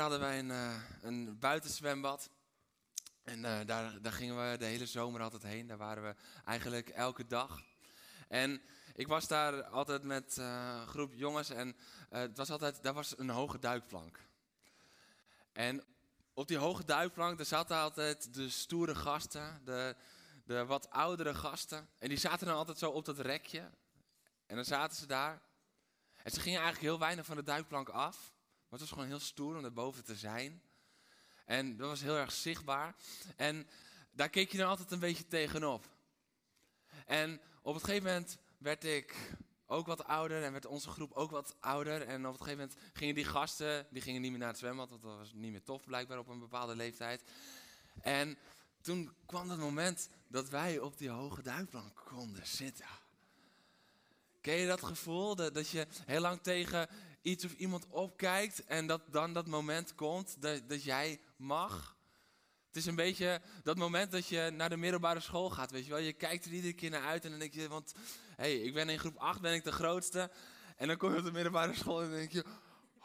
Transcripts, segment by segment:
Hadden wij een, eh, een buitenzwembad. En eh, daar, daar gingen we de hele zomer altijd heen. Daar waren we eigenlijk elke dag. En ik was daar altijd met eh, een groep jongens en het was altijd, daar was een hoge duikplank. En op die hoge duikplank, daar zaten altijd de stoere gasten, de, de wat oudere gasten. En die zaten dan altijd zo op dat rekje. En dan zaten ze daar. En ze gingen eigenlijk heel weinig van de duikplank af. Maar het was gewoon heel stoer om daarboven te zijn. En dat was heel erg zichtbaar. En daar keek je dan altijd een beetje tegenop. En op een gegeven moment werd ik ook wat ouder en werd onze groep ook wat ouder. En op een gegeven moment gingen die gasten, die gingen niet meer naar het zwembad, want dat was niet meer tof blijkbaar op een bepaalde leeftijd. En toen kwam het moment dat wij op die hoge duikplank konden zitten. Ken je dat gevoel? Dat, dat je heel lang tegen iets of iemand opkijkt en dat dan dat moment komt dat, dat jij mag. Het is een beetje dat moment dat je naar de middelbare school gaat, weet je wel. Je kijkt er iedere keer naar uit en dan denk je, want hey, ik ben in groep 8, ben ik de grootste. En dan kom je op de middelbare school en dan denk je,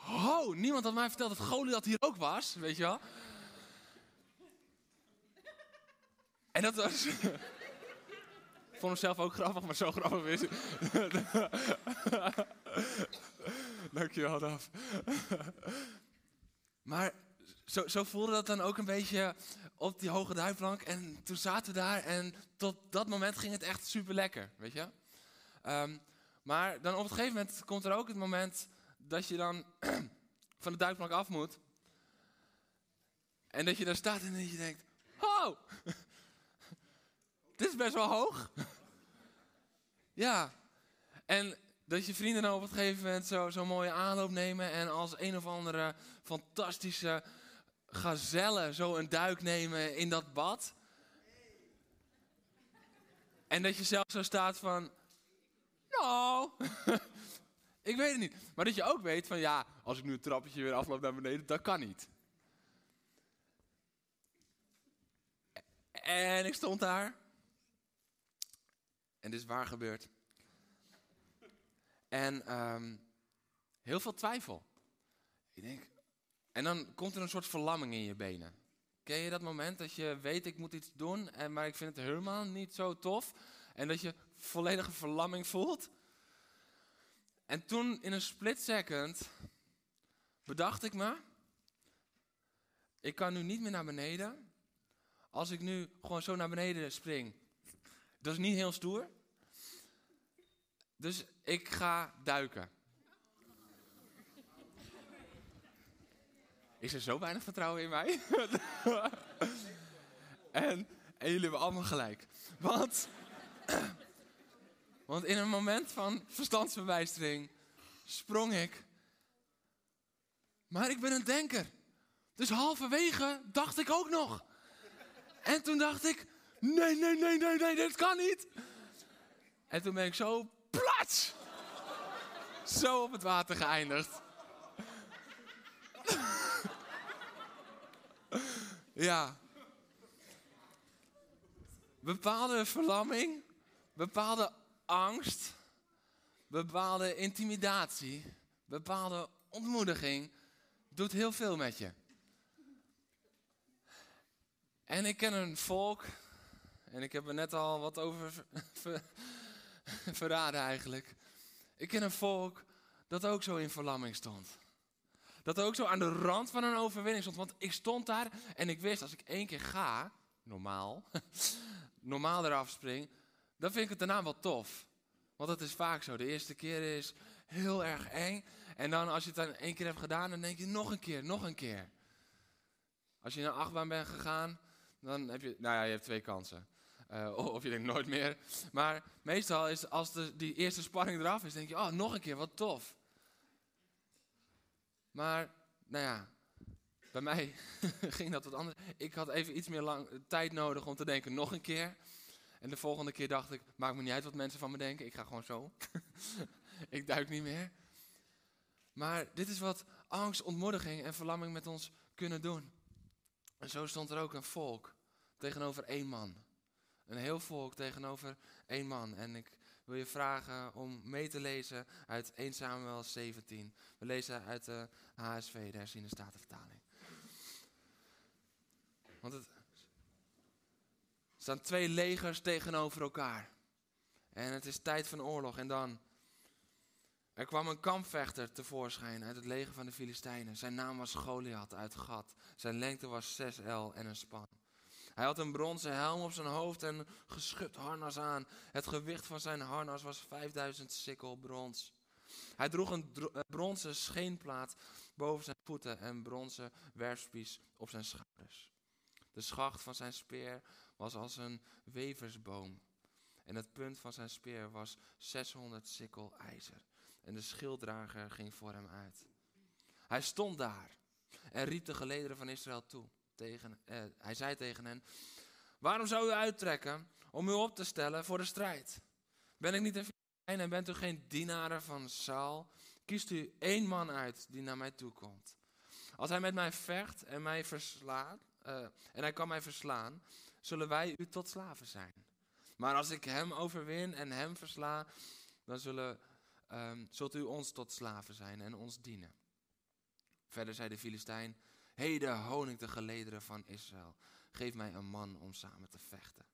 oh, niemand had mij verteld dat Goliath hier ook was, weet je wel. En dat was... Ik vond hem zelf ook grappig, maar zo grappig is Dankjewel, Daf. maar zo, zo voelde dat dan ook een beetje op die hoge duikplank. En toen zaten we daar en tot dat moment ging het echt super lekker, weet je. Ehm, maar dan op het gegeven moment komt er ook het moment dat je dan van de duikplank af moet. En dat je daar staat en dat je denkt, oh, dit is best wel hoog. ja, en dat je vrienden dan op het gegeven moment zo'n zo mooie aanloop nemen en als een of andere fantastische gazelle zo een duik nemen in dat bad. En dat je zelf zo staat van, nou, ik weet het niet. Maar dat je ook weet van, ja, als ik nu een trappetje weer afloop naar beneden, dat kan niet. En ik stond daar. En dit is waar gebeurd. En ehm, heel veel twijfel. Ik denk, en dan komt er een soort verlamming in je benen. Ken je dat moment dat je weet ik moet iets doen, en, maar ik vind het helemaal niet zo tof. En dat je volledige verlamming voelt. En toen in een split second bedacht ik me, ik kan nu niet meer naar beneden. Als ik nu gewoon zo naar beneden spring, dat is niet heel stoer. Dus ik ga duiken. Is er zo weinig vertrouwen in mij? en, en jullie hebben allemaal gelijk. Want, want in een moment van verstandsverbijstering sprong ik. Maar ik ben een denker. Dus halverwege dacht ik ook nog. En toen dacht ik, nee, nee, nee, nee, nee, dit kan niet. En toen ben ik zo plats. Zo op het water geëindigd. ja. Bepaalde verlamming, bepaalde angst, bepaalde intimidatie, bepaalde ontmoediging doet heel veel met je. En ik ken een volk, en ik heb er net al wat over verraden eigenlijk. Ik ken een volk dat ook zo in verlamming stond. Dat ook zo aan de rand van een overwinning stond. Want ik stond daar en ik wist als ik één keer ga, normaal, normaal eraf spring, dan vind ik het daarna wel tof. Want dat is vaak zo. De eerste keer is heel erg eng. En dan als je het dan één keer hebt gedaan, dan denk je nog een keer, nog een keer. Als je naar achtbaan bent gegaan, dan heb je, nou ja, je hebt twee kansen. Uh, of je denkt nooit meer. Maar meestal is als de, die eerste spanning eraf is, denk je, oh, nog een keer, wat tof. Maar, nou ja, Bij mij ging dat wat anders. Ik had even iets meer lang, tijd nodig om te denken nog een keer. En de volgende keer dacht ik, maakt me niet uit wat mensen van me denken. Ik ga gewoon zo. ik duik niet meer. Maar dit is wat angst, ontmoediging en verlamming met ons kunnen doen. En zo stond er ook een volk tegenover één man. Een heel volk tegenover één man. En ik wil je vragen om mee te lezen uit 1 Samuel 17. We lezen uit de HSV, de herziende statenvertaling. Want het staan twee legers tegenover elkaar. En het is tijd van oorlog. En dan. Er kwam een kampvechter tevoorschijn uit het leger van de Filistijnen. Zijn naam was Goliath uit Gat. Zijn lengte was 6 L en een span. Hij had een bronzen helm op zijn hoofd en een geschut harnas aan. Het gewicht van zijn harnas was 5000 sikkel brons. Hij droeg een bronzen scheenplaat boven zijn voeten en bronzen werfspies op zijn schouders. De schacht van zijn speer was als een weversboom. En het punt van zijn speer was 600 sikkel ijzer. En de schilddrager ging voor hem uit. Hij stond daar en riep de gelederen van Israël toe tegen, eh, hij zei tegen hen, waarom zou u uittrekken om u op te stellen voor de strijd? Ben ik niet een Filistijn en bent u geen dienaren van Saul? Kiest u één man uit die naar mij toe komt. Als hij met mij vecht en mij verslaat, uh, en hij kan mij verslaan, zullen wij u tot slaven zijn. Maar als ik hem overwin en hem versla, dan zullen, um, zult u ons tot slaven zijn en ons dienen. Verder zei de Filistijn, Heden honing de gelederen van Israël. Geef mij een man om samen te vechten.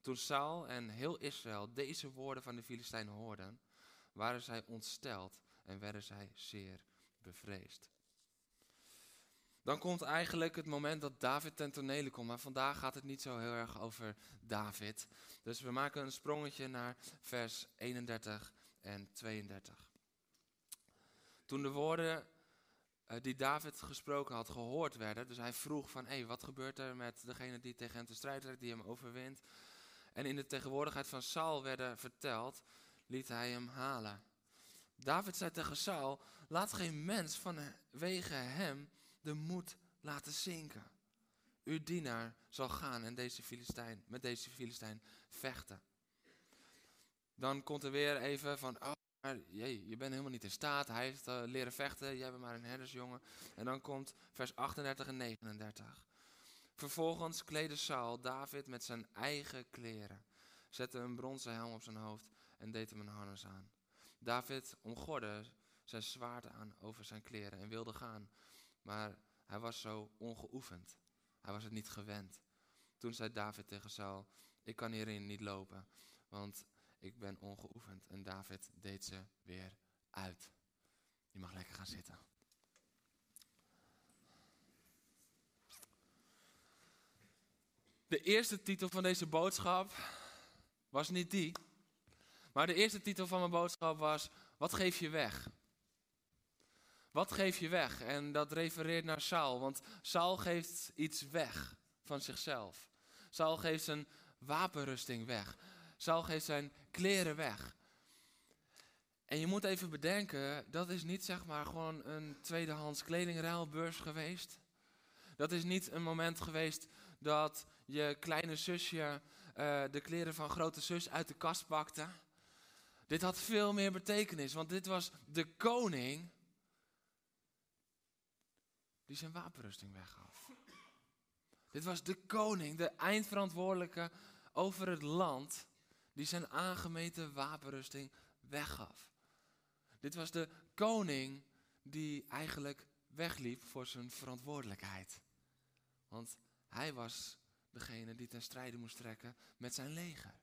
Toen Saul en heel Israël deze woorden van de Filistijn hoorden, waren zij ontsteld en werden zij zeer bevreesd. Dan komt eigenlijk het moment dat David ten tonele komt. Maar vandaag gaat het niet zo heel erg over David. Dus we maken een sprongetje naar vers 31 en 32. Toen de woorden die David gesproken had gehoord werden. Dus hij vroeg van, hé, wat gebeurt er met degene die tegen hem te strijden trekt, die hem overwint? En in de tegenwoordigheid van Saul werden verteld, liet hij hem halen. David zei tegen Saul, laat geen mens vanwege hem de moed laten zinken. Uw dienaar zal gaan en deze Filistijn, met deze Filistijn vechten. Dan komt er weer even van, oh, je, bent helemaal niet in staat. Hij heeft uh, leren vechten. Jij bent maar een herdersjongen. En dan komt vers 38 en 39. Vervolgens kleedde Saul David met zijn eigen kleren. Zette een bronzen helm op zijn hoofd en deed hem een harnas aan. David omgorde zijn zwaard aan over zijn kleren en wilde gaan. Maar hij was zo ongeoefend. Hij was het niet gewend. Toen zei David tegen Saul, ik kan hierin niet lopen, want ik ben ongeoefend. En David deed ze weer uit. Je mag lekker gaan zitten. De eerste titel van deze boodschap was niet die. Maar de eerste titel van mijn boodschap was: Wat geef je weg? Wat geef je weg? En dat refereert naar Saul, want Saul geeft iets weg van zichzelf. Saul geeft zijn wapenrusting weg. Saul geeft zijn kleren weg. En je moet even bedenken, dat is niet zeg maar gewoon een tweedehands kledingruilbeurs geweest. Dat is niet een moment geweest dat je kleine zusje uh, de kleren van grote zus uit de kast pakte. Dit had veel meer betekenis, want dit was de koning die zijn wapenrusting weggaf. Dit was de koning, de eindverantwoordelijke over het land, die zijn aangemeten wapenrusting weggaf. Dit was de koning die eigenlijk wegliep voor zijn verantwoordelijkheid. Want hij was degene die ten strijde moest trekken met zijn leger.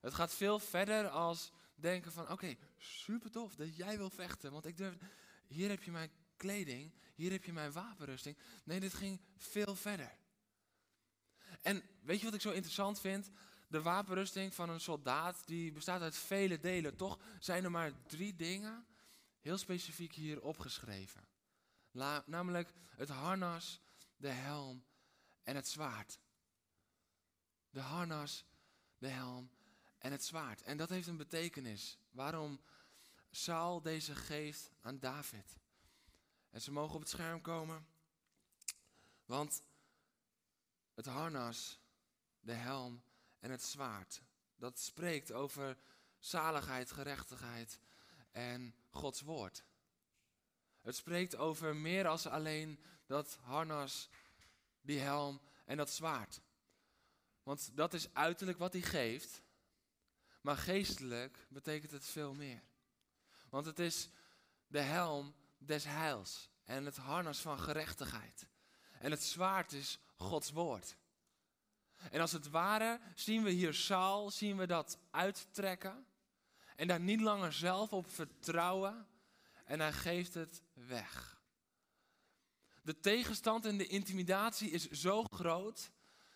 Het gaat veel verder als denken van oké, super tof dat jij wil vechten, want ik durf, hier heb je mijn kleding, hier heb je mijn wapenrusting. Nee, dit ging veel verder. En weet je wat ik zo interessant vind? De wapenrusting van een soldaat die bestaat uit vele delen. Toch zijn er maar drie dingen heel specifiek hier opgeschreven. namelijk het harnas, de helm en het zwaard. De harnas, de helm en het zwaard. En dat heeft een betekenis. Waarom Saul deze geeft aan David. En ze mogen op het scherm komen. Want het harnas, de helm en het zwaard, dat spreekt over zaligheid, gerechtigheid en Gods woord. Het spreekt over meer als alleen dat harnas, die helm en dat zwaard. Want dat is uiterlijk wat hij geeft, maar geestelijk betekent het veel meer. Want het is de helm des heils en het harnas van gerechtigheid. En het zwaard is Gods woord. En als het ware zien we hier Saul, zien we dat uittrekken. En daar niet langer zelf op vertrouwen. En hij geeft het weg. De tegenstand en de intimidatie is zo groot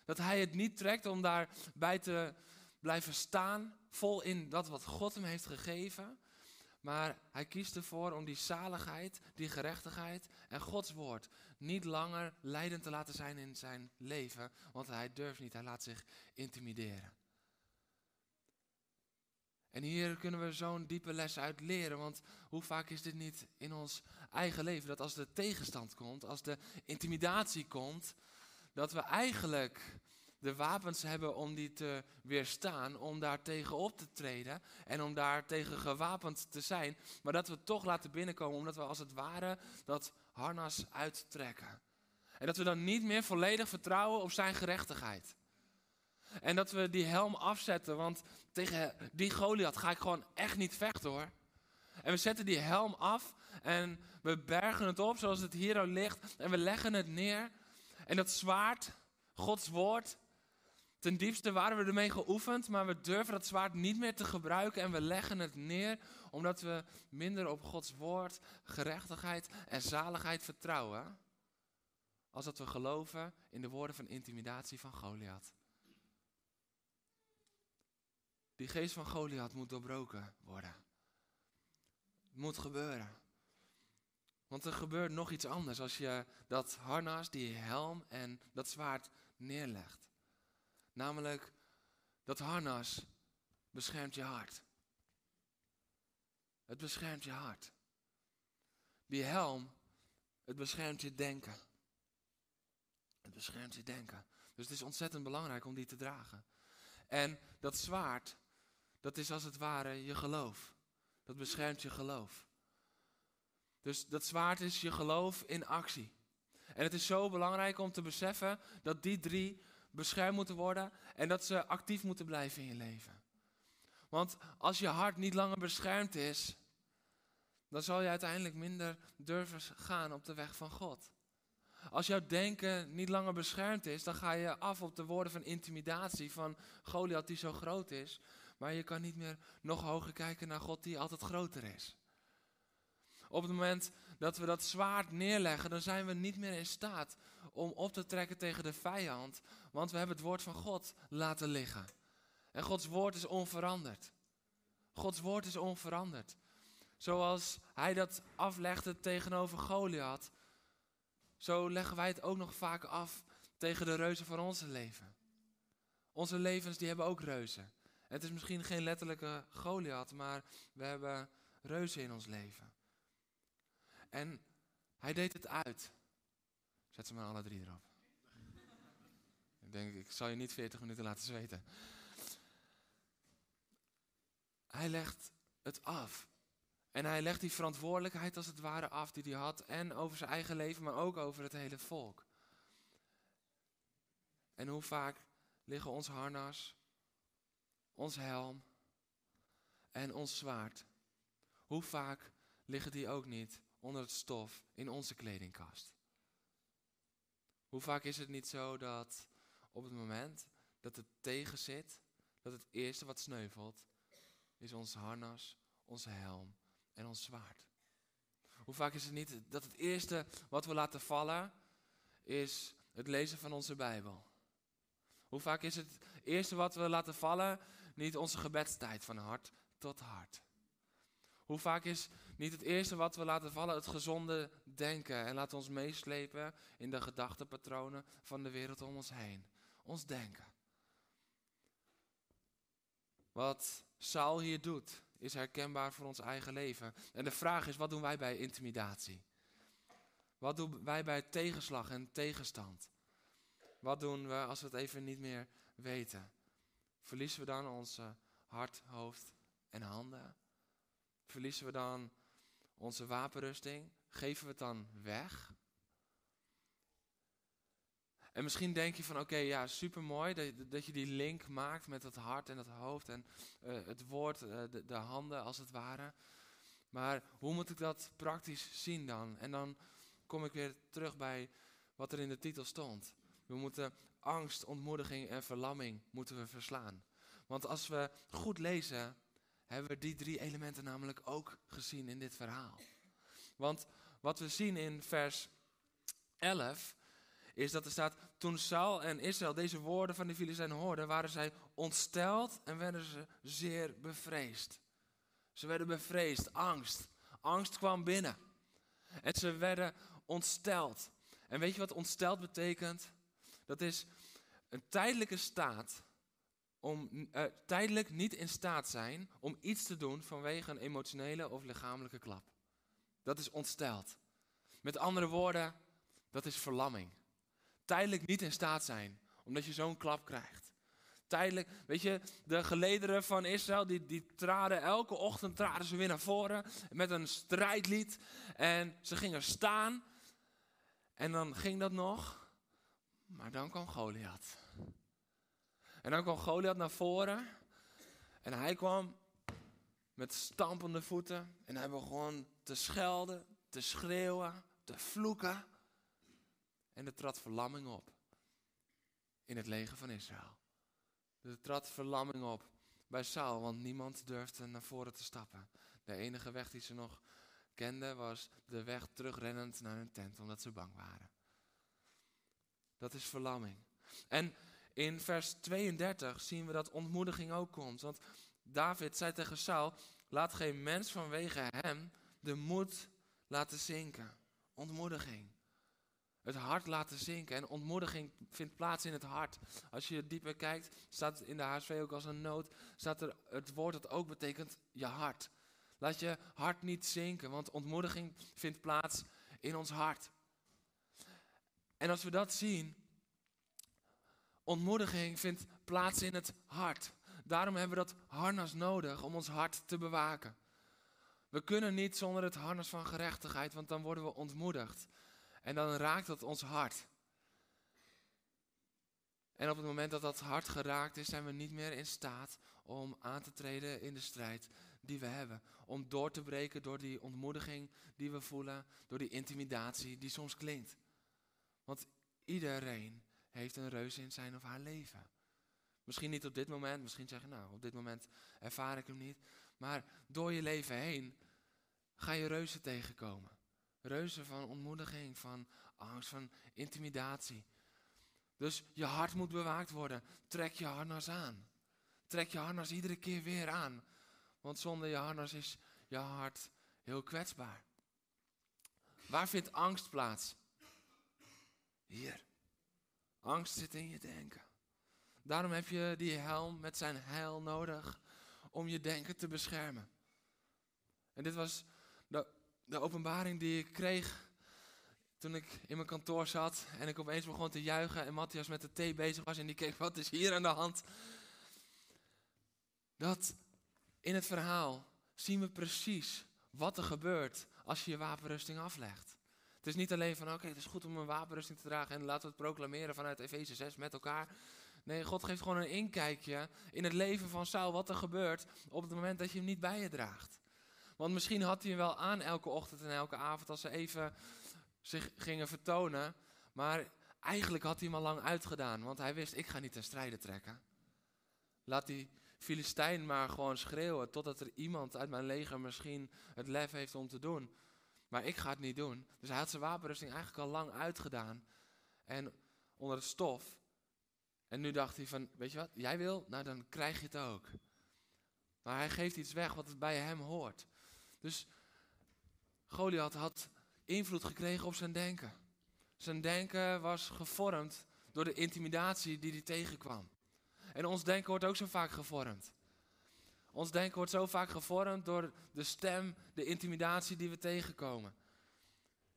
dat hij het niet trekt om daarbij te blijven staan, vol in dat wat God hem heeft gegeven. Maar hij kiest ervoor om die zaligheid, die gerechtigheid en Gods woord niet langer leidend te laten zijn in zijn leven. Want hij durft niet, hij laat zich intimideren. En hier kunnen we zo'n diepe les uit leren, want hoe vaak is dit niet in ons eigen leven, dat als de tegenstand komt, als de intimidatie komt, dat we eigenlijk de wapens hebben om die te weerstaan, om daar tegen op te treden en om daar tegen gewapend te zijn, maar dat we toch laten binnenkomen, omdat we als het ware dat harnas uittrekken. En dat we dan niet meer volledig vertrouwen op zijn gerechtigheid. En dat we die helm afzetten, want tegen die Goliath ga ik gewoon echt niet vechten hoor. En we zetten die helm af en we bergen het op zoals het hier al ligt en we leggen het neer. En dat zwaard, Gods woord, ten diepste waren we ermee geoefend, maar we durven dat zwaard niet meer te gebruiken en we leggen het neer omdat we minder op Gods woord, gerechtigheid en zaligheid vertrouwen. Als dat we geloven in de woorden van intimidatie van Goliath. Die geest van Goliath moet doorbroken worden. Het moet gebeuren. Want er gebeurt nog iets anders als je dat harnas, die helm en dat zwaard neerlegt. Namelijk, dat harnas beschermt je hart. Het beschermt je hart. Die helm, het beschermt je denken. Het beschermt je denken. Dus het is ontzettend belangrijk om die te dragen. En dat zwaard, dat is als het ware je geloof. Dat beschermt je geloof. Dus dat zwaard is je geloof in actie. En het is zo belangrijk om te beseffen dat die drie beschermd moeten worden en dat ze actief moeten blijven in je leven. Want als je hart niet langer beschermd is, dan zal je uiteindelijk minder durven gaan op de weg van God. Als jouw denken niet langer beschermd is, dan ga je af op de woorden van intimidatie van Goliath die zo groot is. Maar je kan niet meer nog hoger kijken naar God die altijd groter is. Op het moment dat we dat zwaard neerleggen, dan zijn we niet meer in staat om op te trekken tegen de vijand. Want we hebben het woord van God laten liggen. En Gods woord is onveranderd. Gods woord is onveranderd. Zoals hij dat aflegde tegenover Goliath, zo leggen wij het ook nog vaak af tegen de reuzen van onze leven. Onze levens die hebben ook reuzen. Het is misschien geen letterlijke Goliath, maar we hebben reuzen in ons leven. En hij deed het uit. Zet ze maar alle drie erop. ik denk, ik zal je niet 40 minuten laten zweten. Hij legt het af. En hij legt die verantwoordelijkheid als het ware af die hij had. En over zijn eigen leven, maar ook over het hele volk. En hoe vaak liggen ons harnas, ons helm en ons zwaard. Hoe vaak liggen die ook niet onder het stof in onze kledingkast? Hoe vaak is het niet zo dat op het moment dat het tegen zit, dat het eerste wat sneuvelt, is ons harnas, onze helm en ons zwaard. Hoe vaak is het niet dat het eerste wat we laten vallen, is het lezen van onze Bijbel. Hoe vaak is het eerste wat we laten vallen, niet onze gebedstijd van hart tot hart. Hoe vaak is niet het eerste wat we laten vallen het gezonde denken en laten ons meeslepen in de gedachtepatronen van de wereld om ons heen. Ons denken. Wat Saul hier doet, is herkenbaar voor ons eigen leven. En de vraag is, wat doen wij bij intimidatie? Wat doen wij bij tegenslag en tegenstand? Wat doen we als we het even niet meer weten? Verliezen we dan onze hart, hoofd en handen? Verliezen we dan onze wapenrusting? Geven we het dan weg? En misschien denk je van oké, ja, supermooi dat, dat je die link maakt met het hart en het hoofd en uh, het woord, uh, de, de, handen als het ware. Maar hoe moet ik dat praktisch zien dan? En dan kom ik weer terug bij wat er in de titel stond. We moeten angst, ontmoediging en verlamming moeten we verslaan. Want als we goed lezen, hebben we die drie elementen namelijk ook gezien in dit verhaal. Want wat we zien in vers 11 is dat er staat, toen Saul en Israël deze woorden van de Filistijnen hoorden, waren zij ontsteld en werden ze zeer bevreesd. Ze werden bevreesd, angst. Angst kwam binnen. En ze werden ontsteld. En weet je wat ontsteld betekent? Dat is een tijdelijke staat om uh, tijdelijk niet in staat zijn om iets te doen vanwege een emotionele of lichamelijke klap. Dat is ontsteld. Met andere woorden, dat is verlamming. Tijdelijk niet in staat zijn, omdat je zo'n klap krijgt. Tijdelijk, weet je, de gelederen van Israël, die, die traden elke ochtend traden ze weer naar voren met een strijdlied. En ze gingen staan. En dan ging dat nog. Maar dan kwam Goliath. En dan kwam Goliath naar voren. En hij kwam met stampende voeten. En hij begon te schelden, te schreeuwen, te vloeken. En er trad verlamming op in het leger van Israël. Er trad verlamming op bij Saul, want niemand durfde naar voren te stappen. De enige weg die ze nog kenden was de weg terugrennend naar hun tent, omdat ze bang waren. Dat is verlamming. En in vers 32 zien we dat ontmoediging ook komt. Want David zei tegen Saul, laat geen mens vanwege hem de moed laten zinken. Ontmoediging. Het hart laten zinken. En ontmoediging vindt plaats in het hart. Als je dieper kijkt, staat in de HSV ook als een noot, staat er het woord dat ook betekent je hart. Laat je hart niet zinken, want ontmoediging vindt plaats in ons hart. En als we dat zien, ontmoediging vindt plaats in het hart. Daarom hebben we dat harnas nodig om ons hart te bewaken. We kunnen niet zonder het harnas van gerechtigheid, want dan worden we ontmoedigd. En dan raakt dat ons hart. En op het moment dat dat hart geraakt is, zijn we niet meer in staat om aan te treden in de strijd die we hebben. Om door te breken door die ontmoediging die we voelen, door die intimidatie die soms klinkt. Want iedereen heeft een reus in zijn of haar leven. Misschien niet op dit moment, misschien zeg je nou, op dit moment ervaar ik hem niet. Maar door je leven heen ga je reuzen tegenkomen. Reuzen van ontmoediging, van angst, van intimidatie. Dus je hart moet bewaakt worden. Trek je harnas aan. Trek je harnas iedere keer weer aan. Want zonder je harnas is je hart heel kwetsbaar. Waar vindt angst plaats? Hier. Angst zit in je denken. Daarom heb je die helm met zijn heil nodig om je denken te beschermen. En dit was de, de openbaring die ik kreeg toen ik in mijn kantoor zat en ik opeens begon te juichen en Matthias met de thee bezig was en die keek, wat is hier aan de hand? Dat in het verhaal zien we precies wat er gebeurt als je je wapenrusting aflegt. Het is niet alleen van, oké, het is goed om een wapenrusting te dragen en laten we het proclameren vanuit Efeze 6 met elkaar. Nee, God geeft gewoon een inkijkje in het leven van Saul, wat er gebeurt op het moment dat je hem niet bij je draagt. Want misschien had hij hem wel aan elke ochtend en elke avond als ze even zich gingen vertonen. Maar eigenlijk had hij hem al lang uitgedaan, want hij wist, ik ga niet ten strijde trekken. Laat die Filistijn maar gewoon schreeuwen totdat er iemand uit mijn leger misschien het lef heeft om te doen. Maar ik ga het niet doen. Dus hij had zijn wapenrusting eigenlijk al lang uitgedaan. En onder het stof. En nu dacht hij van, weet je wat, jij wil? Nou, dan krijg je het ook. Maar hij geeft iets weg wat bij hem hoort. Dus Goliath had invloed gekregen op zijn denken. Zijn denken was gevormd door de intimidatie die hij tegenkwam. En ons denken wordt ook zo vaak gevormd. Ons denken wordt zo vaak gevormd door de stem, de intimidatie die we tegenkomen.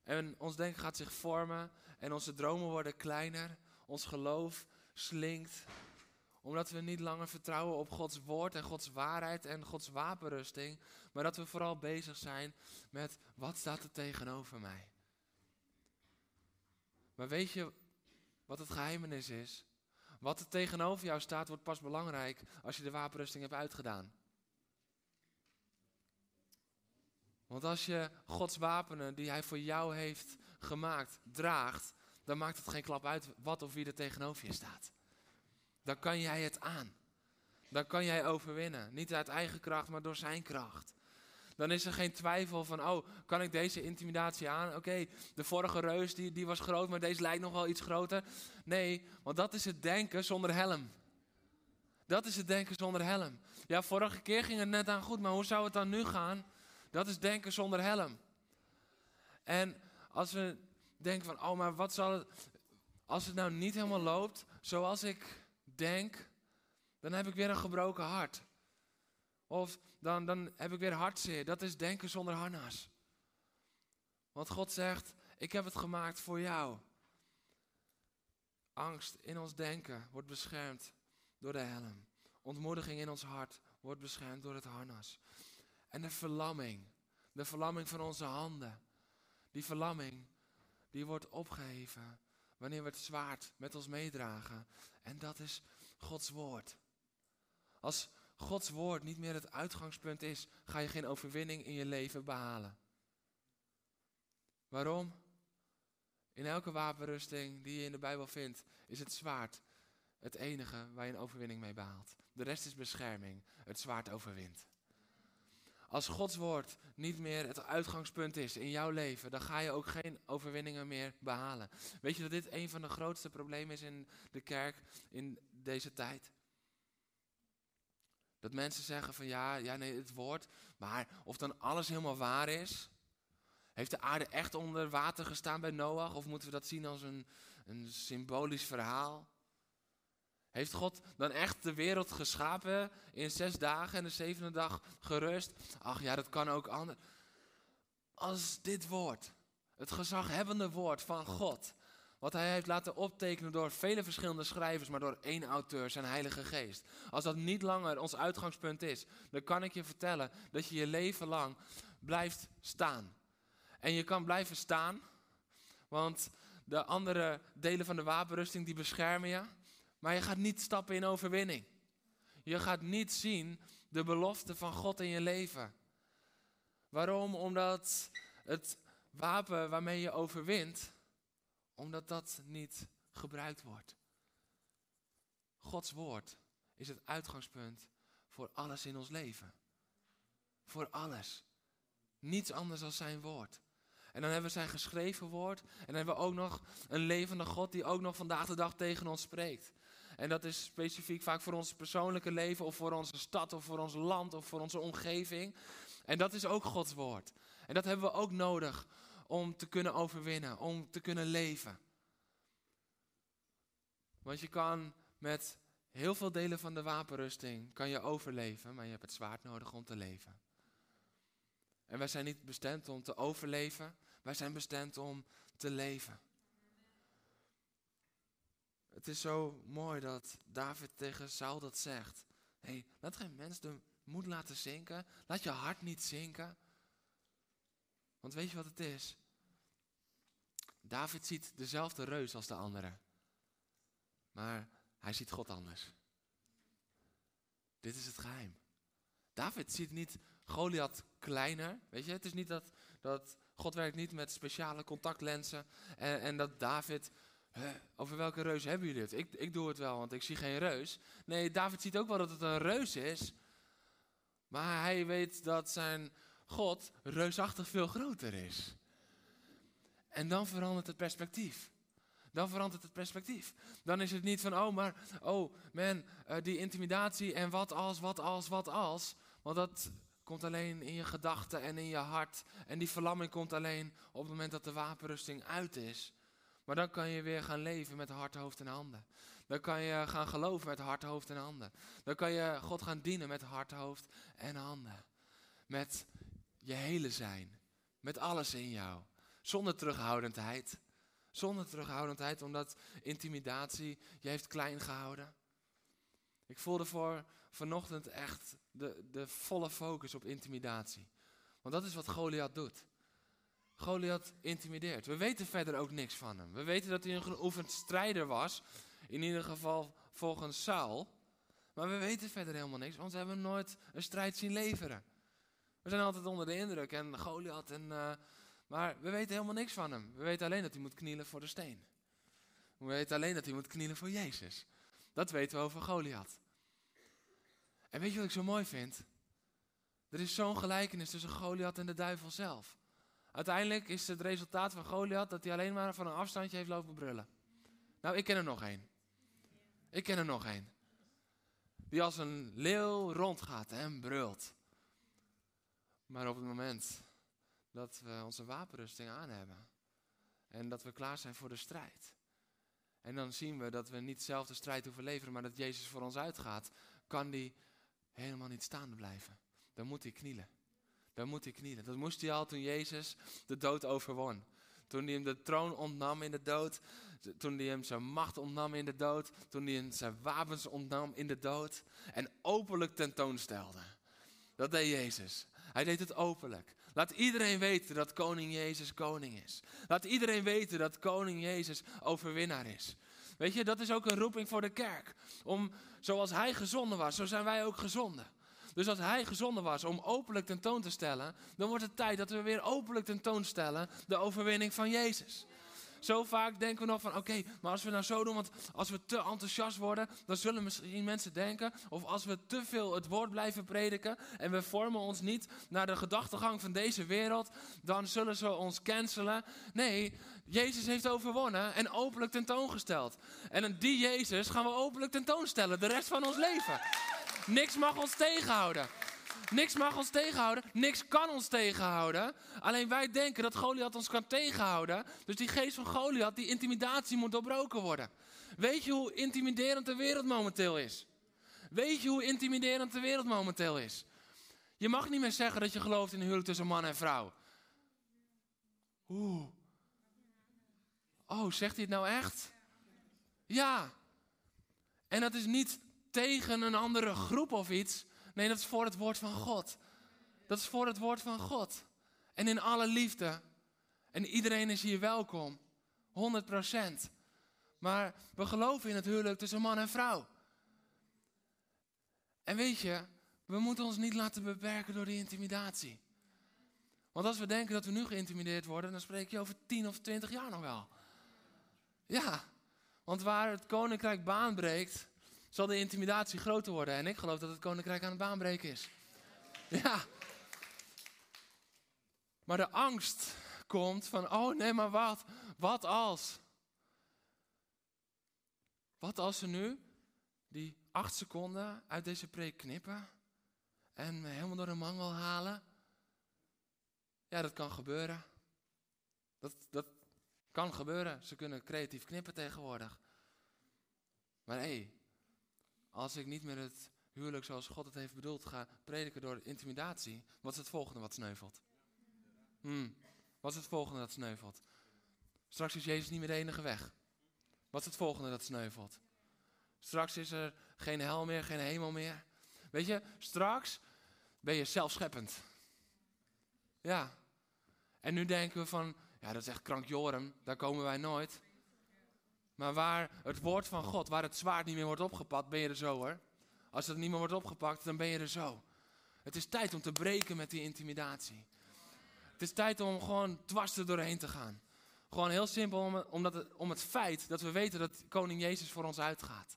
En ons denken gaat zich vormen en onze dromen worden kleiner. Ons geloof slinkt. Omdat we niet langer vertrouwen op Gods woord en Gods waarheid en Gods wapenrusting. Maar dat we vooral bezig zijn met wat staat er tegenover mij. Maar weet je wat het geheimenis is? Wat er tegenover jou staat wordt pas belangrijk als je de wapenrusting hebt uitgedaan. Want als je Gods wapenen die Hij voor jou heeft gemaakt draagt, dan maakt het geen klap uit wat of wie er tegenover je staat. Dan kan jij het aan. Dan kan jij overwinnen. Niet uit eigen kracht, maar door Zijn kracht. Dan is er geen twijfel van, oh, kan ik deze intimidatie aan? Oké, de vorige reus die, die was groot, maar deze lijkt nog wel iets groter. Nee, want dat is het denken zonder helm. Dat is het denken zonder helm. Ja, vorige keer ging het net aan goed, maar hoe zou het dan nu gaan? Dat is denken zonder helm. En als we denken van, oh, maar wat zal het... Als het nou niet helemaal loopt zoals ik denk, dan heb ik weer een gebroken hart. Of dan, dan heb ik weer hartzeer. Dat is denken zonder harnas. Want God zegt, ik heb het gemaakt voor jou. Angst in ons denken wordt beschermd door de helm. Ontmoediging in ons hart wordt beschermd door het harnas. En de verlamming, de verlamming van onze handen, die verlamming, die wordt opgeheven wanneer we het zwaard met ons meedragen. En dat is Gods woord. Als Gods woord niet meer het uitgangspunt is, ga je geen overwinning in je leven behalen. Waarom? In elke wapenrusting die je in de Bijbel vindt, is het zwaard het enige waar je een overwinning mee behaalt. De rest is bescherming. Het zwaard overwint. Als Gods woord niet meer het uitgangspunt is in jouw leven, dan ga je ook geen overwinningen meer behalen. Weet je dat dit een van de grootste problemen is in de kerk in deze tijd? Dat mensen zeggen van ja, ja nee, het woord, maar of dan alles helemaal waar is. Heeft de aarde echt onder water gestaan bij Noach? Of moeten we dat zien als een, een symbolisch verhaal? Heeft God dan echt de wereld geschapen in zes dagen en de zevende dag gerust? Ach ja, dat kan ook anders. Als dit woord, het gezaghebbende woord van God, wat hij heeft laten optekenen door vele verschillende schrijvers, maar door één auteur, zijn Heilige Geest. Als dat niet langer ons uitgangspunt is, dan kan ik je vertellen dat je je leven lang blijft staan. En je kan blijven staan, want de andere delen van de wapenrusting die beschermen je. Maar je gaat niet stappen in overwinning. Je gaat niet zien de belofte van God in je leven. Waarom? Omdat het wapen waarmee je overwint, omdat dat niet gebruikt wordt. Gods woord is het uitgangspunt voor alles in ons leven. Voor alles. Niets anders dan zijn woord. En dan hebben we zijn geschreven woord. En dan hebben we ook nog een levende God die ook nog vandaag de dag tegen ons spreekt. En dat is specifiek vaak voor ons persoonlijke leven of voor onze stad of voor ons land of voor onze omgeving. En dat is ook Gods woord. En dat hebben we ook nodig om te kunnen overwinnen, om te kunnen leven. Want je kan met heel veel delen van de wapenrusting kan je overleven, maar je hebt het zwaard nodig om te leven. En wij zijn niet bestemd om te overleven, wij zijn bestemd om te leven. Het is zo mooi dat David tegen Saul dat zegt. hey, laat geen mens de moed laten zinken. Laat je hart niet zinken. Want weet je wat het is? David ziet dezelfde reus als de anderen. Maar hij ziet God anders. Dit is het geheim. David ziet niet Goliath kleiner. Weet je, het is niet dat, dat God werkt niet met speciale contactlenzen. En, en dat David over welke reus hebben jullie het? Ik, ik doe het wel, want ik zie geen reus. Nee, David ziet ook wel dat het een reus is. Maar hij weet dat zijn God reusachtig veel groter is. En dan verandert het perspectief. Dan verandert het perspectief. Dan is het niet van, oh, maar, oh, man, uh, die intimidatie en wat als, wat als, wat als. Want dat komt alleen in je gedachten en in je hart. En die verlamming komt alleen op het moment dat de wapenrusting uit is. Maar dan kan je weer gaan leven met hart, hoofd en handen. Dan kan je gaan geloven met hart, hoofd en handen. Dan kan je God gaan dienen met hart, hoofd en handen. Met je hele zijn. Met alles in jou. Zonder terughoudendheid. Zonder terughoudendheid, omdat intimidatie je heeft klein gehouden. Ik voelde voor vanochtend echt de, de volle focus op intimidatie. Want dat is wat Goliath doet. Goliath intimideert. We weten verder ook niks van hem. We weten dat hij een geoefend strijder was. In ieder geval volgens Saul. Maar we weten verder helemaal niks, want we hebben nooit een strijd zien leveren. We zijn altijd onder de indruk en Goliath en... Uh, maar we weten helemaal niks van hem. We weten alleen dat hij moet knielen voor de steen. We weten alleen dat hij moet knielen voor Jezus. Dat weten we over Goliath. En weet je wat ik zo mooi vind? Er is zo'n gelijkenis tussen Goliath en de duivel zelf. Uiteindelijk is het resultaat van Goliath dat hij alleen maar van een afstandje heeft lopen brullen. Nou, ik ken er nog één. Ik ken er nog één. Die als een leeuw rondgaat en brult. Maar op het moment dat we onze wapenrusting aan hebben en dat we klaar zijn voor de strijd. En dan zien we dat we niet zelf de strijd hoeven leveren, maar dat Jezus voor ons uitgaat, kan die helemaal niet staande blijven. Dan moet hij knielen. Dan moet hij knielen. Dat moest hij al toen Jezus de dood overwon. Toen hij hem de troon ontnam in de dood. Toen hij hem zijn macht ontnam in de dood. Toen hij hem zijn wapens ontnam in de dood. En openlijk tentoonstelde. Dat deed Jezus. Hij deed het openlijk. Laat iedereen weten dat koning Jezus koning is. Laat iedereen weten dat koning Jezus overwinnaar is. Weet je, dat is ook een roeping voor de kerk. Om, zoals hij gezonden was, zo zijn wij ook gezonden. Dus als hij gezonden was om openlijk tentoon te stellen, dan wordt het tijd dat we weer openlijk tentoonstellen de overwinning van Jezus. Zo vaak denken we nog van, oké, maar als we nou zo doen, want als we te enthousiast worden, dan zullen misschien mensen denken, of als we te veel het woord blijven prediken en we vormen ons niet naar de gedachtegang van deze wereld, dan zullen ze ons cancelen. Nee, Jezus heeft overwonnen en openlijk tentoongesteld. En die Jezus gaan we openlijk tentoonstellen de rest van ons leven. Niks mag ons tegenhouden. Niks mag ons tegenhouden. Niks kan ons tegenhouden. Alleen wij denken dat Goliath ons kan tegenhouden. Dus die geest van Goliath, die intimidatie moet doorbroken worden. Weet je hoe intimiderend de wereld momenteel is? Weet je hoe intimiderend de wereld momenteel is? Je mag niet meer zeggen dat je gelooft in een huwelijk tussen man en vrouw. Oeh. Oh, zegt hij het nou echt? Ja. En dat is niet tegen een andere groep of iets. Nee, dat is voor het woord van God. Dat is voor het woord van God. En in alle liefde. En iedereen is hier welkom. 100%. Maar we geloven in het huwelijk tussen man en vrouw. En weet je, we moeten ons niet laten beperken door die intimidatie. Want als we denken dat we nu geïntimideerd worden, dan spreek je over 10 of 20 jaar nog wel. Ja, want waar het koninkrijk baan breekt, zal de intimidatie groter worden. En ik geloof dat het koninkrijk aan het baanbreken is. Ja. Maar de angst komt van, oh nee, maar wat? Wat als? Wat als ze nu die acht seconden uit deze preek knippen en me helemaal door een mangel halen? Ja, dat kan gebeuren. Dat, dat kan gebeuren. Ze kunnen creatief knippen tegenwoordig. Maar hé, hey, als ik niet meer het huwelijk zoals God het heeft bedoeld ga prediken door intimidatie, wat is het volgende wat sneuvelt? Hmm. Wat is het volgende dat sneuvelt? Straks is Jezus niet meer de enige weg. Wat is het volgende dat sneuvelt? Straks is er geen hel meer, geen hemel meer. Weet je, straks ben je zelfscheppend. Ja. En nu denken we van, ja dat is echt krankjorum, daar komen wij nooit. Maar waar het woord van God, waar het zwaard niet meer wordt opgepakt, ben je er zo hoor. Als het niet meer wordt opgepakt, dan ben je er zo. Het is tijd om te breken met die intimidatie. Het is tijd om gewoon dwars er doorheen te gaan. Gewoon heel simpel om, omdat het, om het feit dat we weten dat koning Jezus voor ons uitgaat.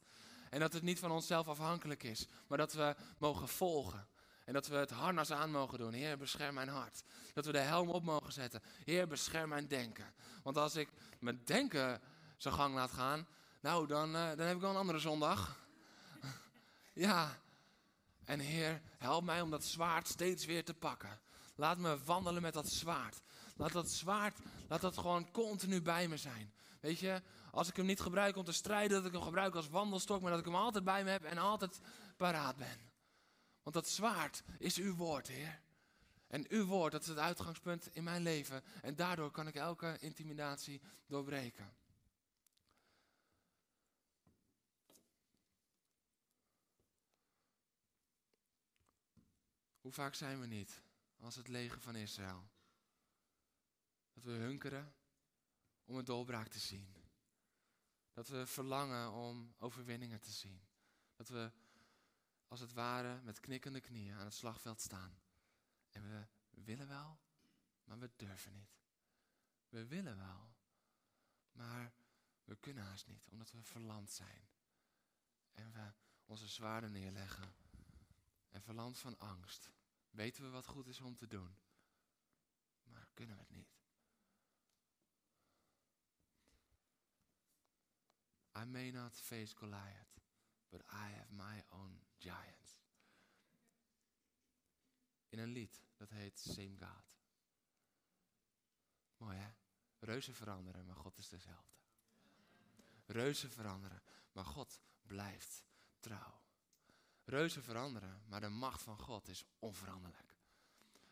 En dat het niet van onszelf afhankelijk is, maar dat we mogen volgen. En dat we het harnas aan mogen doen. Heer, bescherm mijn hart. Dat we de helm op mogen zetten. Heer, bescherm mijn denken. Want als ik mijn denken zijn gang laat gaan, nou, dan, uh, dan heb ik wel een andere zondag. ja. En Heer, help mij om dat zwaard steeds weer te pakken. Laat me wandelen met dat zwaard. Laat dat zwaard, laat dat gewoon continu bij me zijn. Weet je, als ik hem niet gebruik om te strijden, dat ik hem gebruik als wandelstok, maar dat ik hem altijd bij me heb en altijd paraat ben. Want dat zwaard is uw woord, Heer. En uw woord, dat is het uitgangspunt in mijn leven. En daardoor kan ik elke intimidatie doorbreken. Hoe vaak zijn we niet als het leger van Israël? Dat we hunkeren om een doorbraak te zien. Dat we verlangen om overwinningen te zien. Dat we als het ware met knikkende knieën aan het slagveld staan. En we willen wel, maar we durven niet. We willen wel, maar we kunnen haast niet, omdat we verlamd zijn. En we onze zwaarden neerleggen. En verlamd van angst. Weten we wat goed is om te doen, maar kunnen we het niet. I may not face Goliath, but I have my own giants. In een lied, dat heet Same God. Mooi hè? Reuzen veranderen, maar God is dezelfde. Reuzen veranderen, maar God blijft trouw. Reuzen veranderen, maar de macht van God is onveranderlijk.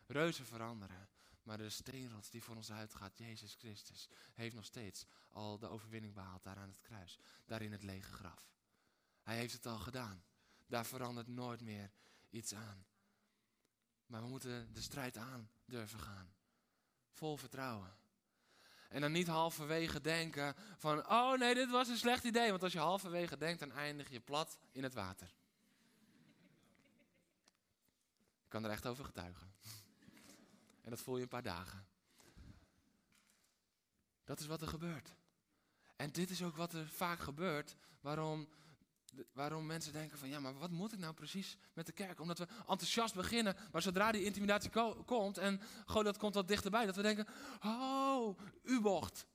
Reuzen veranderen, maar de steenrots die voor ons uitgaat, Jezus Christus, heeft nog steeds al de overwinning behaald daar aan het kruis. Daar in het lege graf. Hij heeft het al gedaan. Daar verandert nooit meer iets aan. Maar we moeten de strijd aan durven gaan. Vol vertrouwen. En dan niet halverwege denken van, oh nee, dit was een slecht idee. Want als je halverwege denkt, dan eindig je plat in het water. Ik kan er echt over getuigen. En dat voel je een paar dagen. Dat is wat er gebeurt. En dit is ook wat er vaak gebeurt. Waarom, waarom mensen denken van ja, maar wat moet ik nou precies met de kerk? Omdat we enthousiast beginnen, maar zodra die intimidatie komt en gewoon dat komt wat dichterbij, dat we denken, oh, u bocht.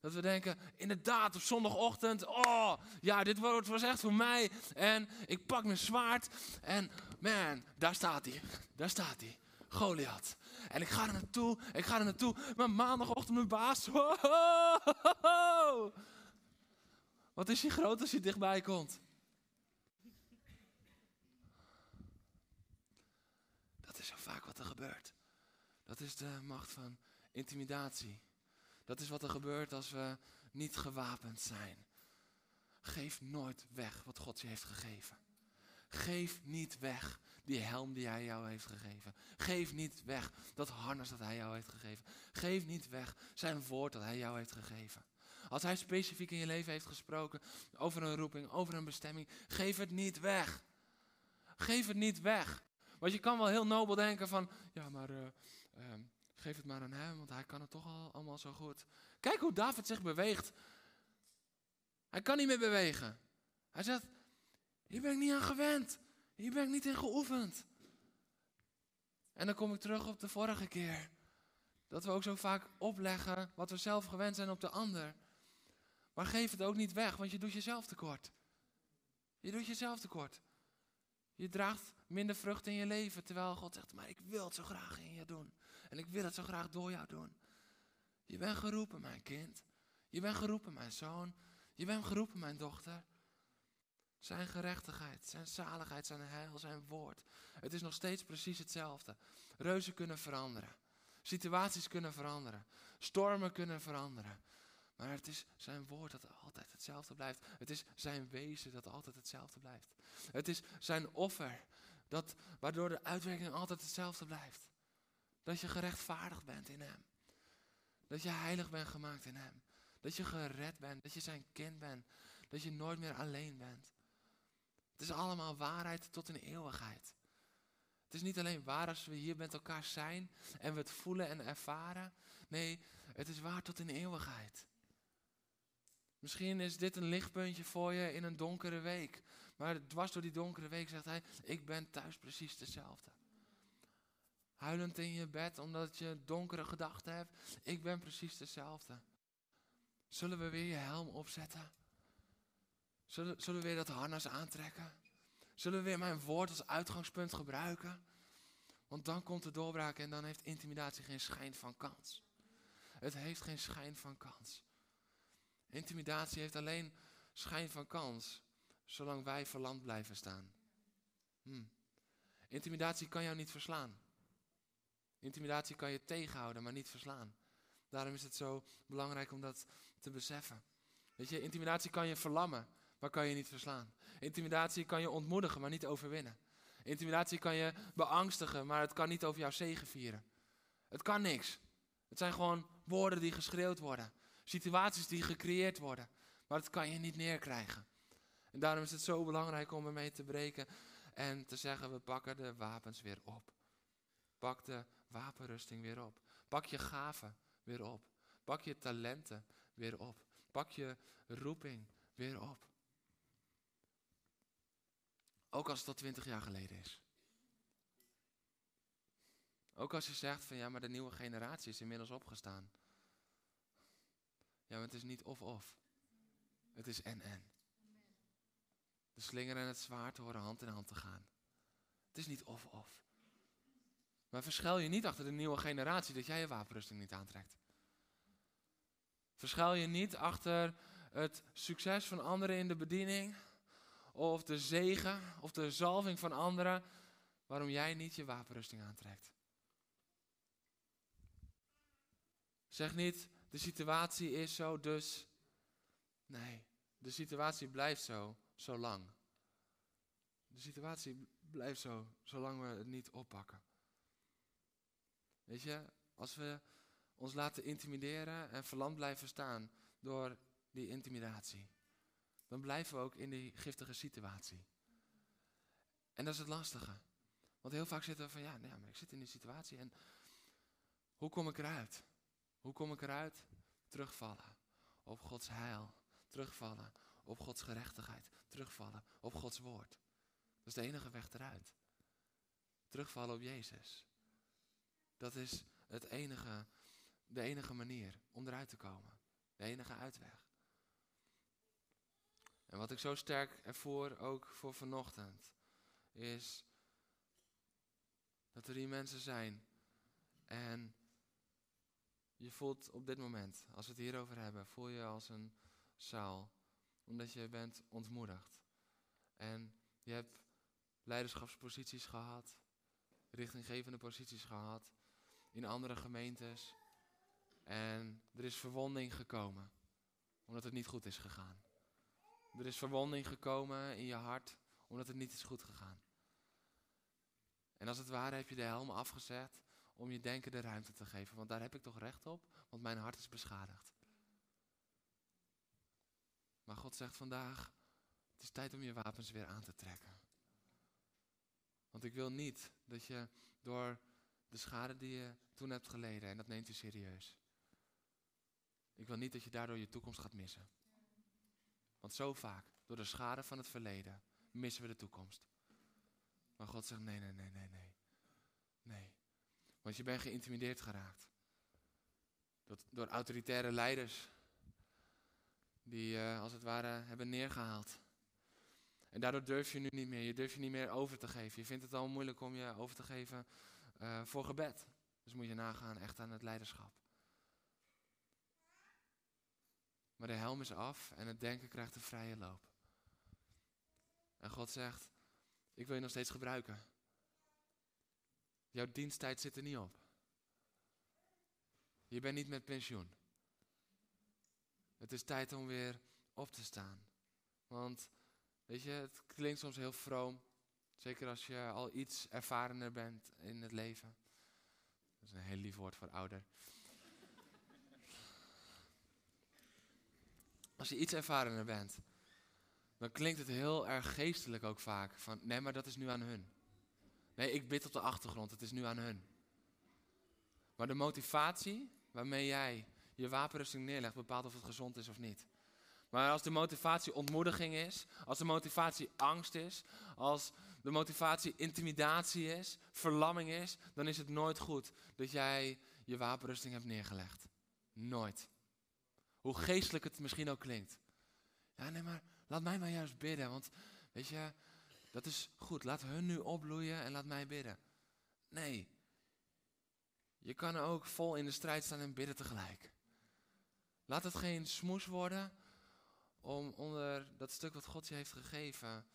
Dat we denken, inderdaad, op zondagochtend, oh, ja, dit was echt voor mij. En ik pak mijn zwaard en man, daar staat hij, daar staat hij. Goliath. En ik ga er naartoe, ik ga er naartoe. Maar maandagochtend mijn baas. Wat is hij groot als hij dichtbij komt? Dat is zo vaak wat er gebeurt. Dat is de macht van intimidatie. Dat is wat er gebeurt als we niet gewapend zijn. Geef nooit weg wat God je heeft gegeven. Geef niet weg die helm die hij jou heeft gegeven. Geef niet weg dat harnas dat hij jou heeft gegeven. Geef niet weg zijn woord dat hij jou heeft gegeven. Als hij specifiek in je leven heeft gesproken over een roeping, over een bestemming, geef het niet weg. Geef het niet weg. Want je kan wel heel nobel denken van, ja maar uh, uh, geef het maar aan hem, want hij kan het toch al allemaal zo goed. Kijk hoe David zich beweegt. Hij kan niet meer bewegen. Hij zegt, hier ben ik niet aan gewend. Hier ben ik niet in geoefend. En dan kom ik terug op de vorige keer. Dat we ook zo vaak opleggen wat we zelf gewend zijn op de ander. Maar geef het ook niet weg, want je doet jezelf tekort. Je doet jezelf tekort. Je draagt minder vrucht in je leven, terwijl God zegt, maar ik wil het zo graag in je doen. En ik wil het zo graag door jou doen. Je bent geroepen, mijn kind. Je bent geroepen, mijn zoon. Je bent geroepen, mijn dochter. Zijn gerechtigheid, zijn zaligheid, zijn heil, zijn woord. Het is nog steeds precies hetzelfde. Reuzen kunnen veranderen. Situaties kunnen veranderen. Stormen kunnen veranderen. Maar het is zijn woord dat altijd hetzelfde blijft. Het is zijn wezen dat altijd hetzelfde blijft. Het is zijn offer dat, waardoor de uitwerking altijd hetzelfde blijft. Dat je gerechtvaardigd bent in hem. Dat je heilig bent gemaakt in hem. Dat je gered bent. Dat je zijn kind bent. Dat je nooit meer alleen bent. Het is allemaal waarheid tot in eeuwigheid. Het is niet alleen waar als we hier met elkaar zijn en we het voelen en ervaren. Nee, het is waar tot in eeuwigheid. Misschien is dit een lichtpuntje voor je in een donkere week. Maar dwars door die donkere week zegt hij, ik ben thuis precies dezelfde. Huilend in je bed omdat je donkere gedachten hebt. Ik ben precies dezelfde. Zullen we weer je helm opzetten? Zullen, zullen we weer dat harnas aantrekken? Zullen we weer mijn woord als uitgangspunt gebruiken? Want dan komt de doorbraak en dan heeft intimidatie geen schijn van kans. Het heeft geen schijn van kans. Intimidatie heeft alleen schijn van kans, zolang wij verlamd blijven staan. Hmm. Intimidatie kan jou niet verslaan. Intimidatie kan je tegenhouden, maar niet verslaan. Daarom is het zo belangrijk om dat te beseffen. Weet je, intimidatie kan je verlammen, maar kan je niet verslaan. Intimidatie kan je ontmoedigen, maar niet overwinnen. Intimidatie kan je beangstigen, maar het kan niet over jouw zegen vieren. Het kan niks. Het zijn gewoon woorden die geschreeuwd worden. Situaties die gecreëerd worden. Maar dat kan je niet neerkrijgen. En daarom is het zo belangrijk om ermee te breken en te zeggen: we pakken de wapens weer op. Pak de wapenrusting weer op. Pak je gaven weer op. Pak je talenten weer op. Pak je roeping weer op. Ook als het al twintig jaar geleden is. Ook als je zegt van ja, maar de nieuwe generatie is inmiddels opgestaan. Ja, maar het is niet of-of. Het is en-en. De slinger en het zwaard horen hand in hand te gaan. Het is niet of-of. Maar verschuil je niet achter de nieuwe generatie dat jij je wapenrusting niet aantrekt. Verschuil je niet achter het succes van anderen in de bediening, of de zegen, of de zalving van anderen, waarom jij niet je wapenrusting aantrekt. Zeg niet, de situatie is zo, dus. Nee, de situatie blijft zo, zolang. De situatie blijft zo, zolang we het niet oppakken. Weet je, als we ons laten intimideren en verlamd blijven staan door die intimidatie, dan blijven we ook in die giftige situatie. En dat is het lastige. Want heel vaak zitten we van, ja, nee, maar ik zit in die situatie en hoe kom ik eruit? Hoe kom ik eruit? Terugvallen op Gods heil. Terugvallen op Gods gerechtigheid. Terugvallen op Gods woord. Dat is de enige weg eruit. Terugvallen op Jezus. Dat is het enige, de enige manier om eruit te komen. De enige uitweg. En wat ik zo sterk ervoor, ook voor vanochtend, is dat er hier mensen zijn en je voelt op dit moment, als we het hierover hebben, voel je als een zaal. Omdat je bent ontmoedigd. En je hebt leiderschapsposities gehad, richtinggevende posities gehad in andere gemeentes. En er is verwonding gekomen, omdat het niet goed is gegaan. Er is verwonding gekomen in je hart, omdat het niet is goed gegaan. En als het ware heb je de helm afgezet om je denken de ruimte te geven. Want daar heb ik toch recht op, want mijn hart is beschadigd. Maar God zegt vandaag, het is tijd om je wapens weer aan te trekken. Want ik wil niet dat je door de schade die je toen hebt geleden, en dat neemt u serieus. Ik wil niet dat je daardoor je toekomst gaat missen. Want zo vaak, door de schade van het verleden, missen we de toekomst. Maar God zegt, nee, nee, nee, nee, nee. Nee. Want je bent geïntimideerd geraakt. Door, autoritaire leiders. Die uh, als het ware hebben neergehaald. En daardoor durf je nu niet meer. Je durft je niet meer over te geven. Je vindt het al moeilijk om je over te geven uh, voor gebed. Dus moet je nagaan echt aan het leiderschap. Maar de helm is af en het denken krijgt een vrije loop. En God zegt, ik wil je nog steeds gebruiken. Jouw diensttijd zit er niet op. Je bent niet met pensioen. Het is tijd om weer op te staan. Want, weet je, het klinkt soms heel vroom. Zeker als je al iets ervarener bent in het leven. Dat is een heel lief woord voor ouder. Als je iets ervarener bent, dan klinkt het heel erg geestelijk ook vaak. Van, nee, maar dat is nu aan hun. Nee, ik bid op de achtergrond, het is nu aan hun. Maar de motivatie waarmee jij je wapenrusting neerlegt, bepaalt of het gezond is of niet. Maar als de motivatie ontmoediging is, als de motivatie angst is, als de motivatie intimidatie is, verlamming is, dan is het nooit goed dat jij je wapenrusting hebt neergelegd. Nooit. Hoe geestelijk het misschien ook klinkt. Ja, nee, maar laat mij maar juist bidden, want weet je, dat is goed. Laat hun nu opbloeien en laat mij bidden. Nee. Je kan ook vol in de strijd staan en bidden tegelijk. Laat het geen smoes worden om onder dat stuk wat God je heeft gegeven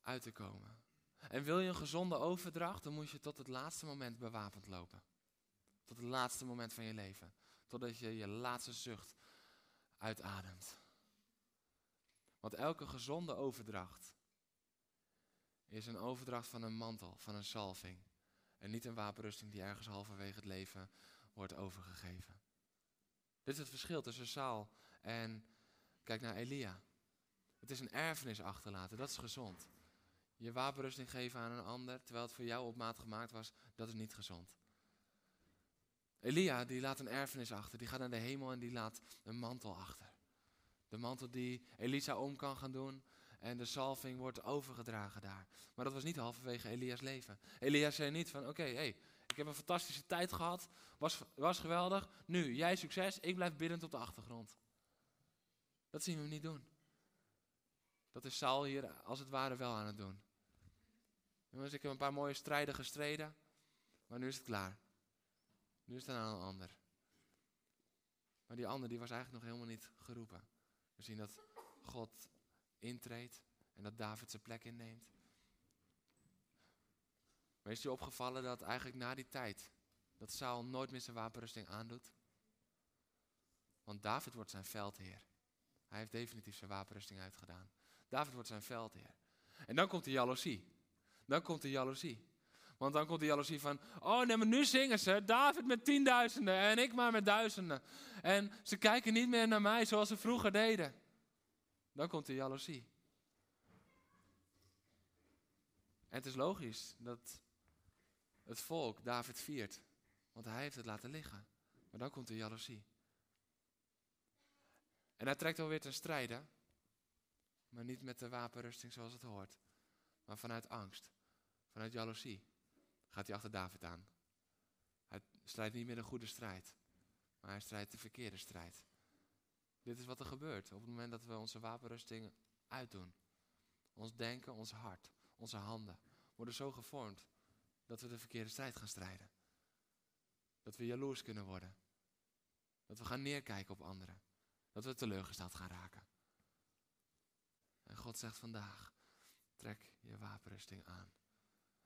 uit te komen. En wil je een gezonde overdracht, dan moet je tot het laatste moment bewapend lopen. Tot het laatste moment van je leven. Totdat je je laatste zucht uitademt. Want elke gezonde overdracht is een overdracht van een mantel, van een salving. En niet een wapenrusting die ergens halverwege het leven wordt overgegeven. Dit is het verschil tussen Saul en, kijk naar Elia. Het is een erfenis achterlaten, dat is gezond. Je wapenrusting geven aan een ander, terwijl het voor jou op maat gemaakt was, dat is niet gezond. Elia, die laat een erfenis achter, die gaat naar de hemel en die laat een mantel achter. De mantel die Elisa om kan gaan doen en de salving wordt overgedragen daar. Maar dat was niet halverwege Elia's leven. Elia zei niet van, oké, hey, ik heb een fantastische tijd gehad, was, was geweldig. Nu, jij succes, ik blijf biddend op de achtergrond. Dat zien we niet doen. Dat is Saul hier als het ware wel aan het doen. Jongens, ik heb een paar mooie strijden gestreden, maar nu is het klaar. Nu is aan een ander. Maar die ander die was eigenlijk nog helemaal niet geroepen. We zien dat God intreedt en dat David zijn plek inneemt. Maar is je opgevallen dat eigenlijk na die tijd, dat Saul nooit meer zijn wapenrusting aandoet? Want David wordt zijn veldheer. Hij heeft definitief zijn wapenrusting uitgedaan. David wordt zijn veldheer. En dan komt de jaloezie. Dan komt de jaloezie. Want dan komt de jaloezie van, oh nee, maar nu zingen ze, David met tienduizenden en ik maar met duizenden. En ze kijken niet meer naar mij zoals ze vroeger deden. Dan komt de jaloezie. En het is logisch dat het volk David viert, want hij heeft het laten liggen. Maar dan komt de jaloezie. En hij trekt alweer ten strijde, maar niet met de wapenrusting zoals het hoort, maar vanuit angst, vanuit jaloezie gaat hij achter David aan. Hij strijdt niet meer een goede strijd, maar hij strijdt de verkeerde strijd. Dit is wat er gebeurt op het moment dat we onze wapenrusting uitdoen. Ons denken, ons hart, onze handen worden zo gevormd dat we de verkeerde strijd gaan strijden. Dat we jaloers kunnen worden. Dat we gaan neerkijken op anderen. Dat we teleurgesteld gaan raken. En God zegt vandaag, trek je wapenrusting aan.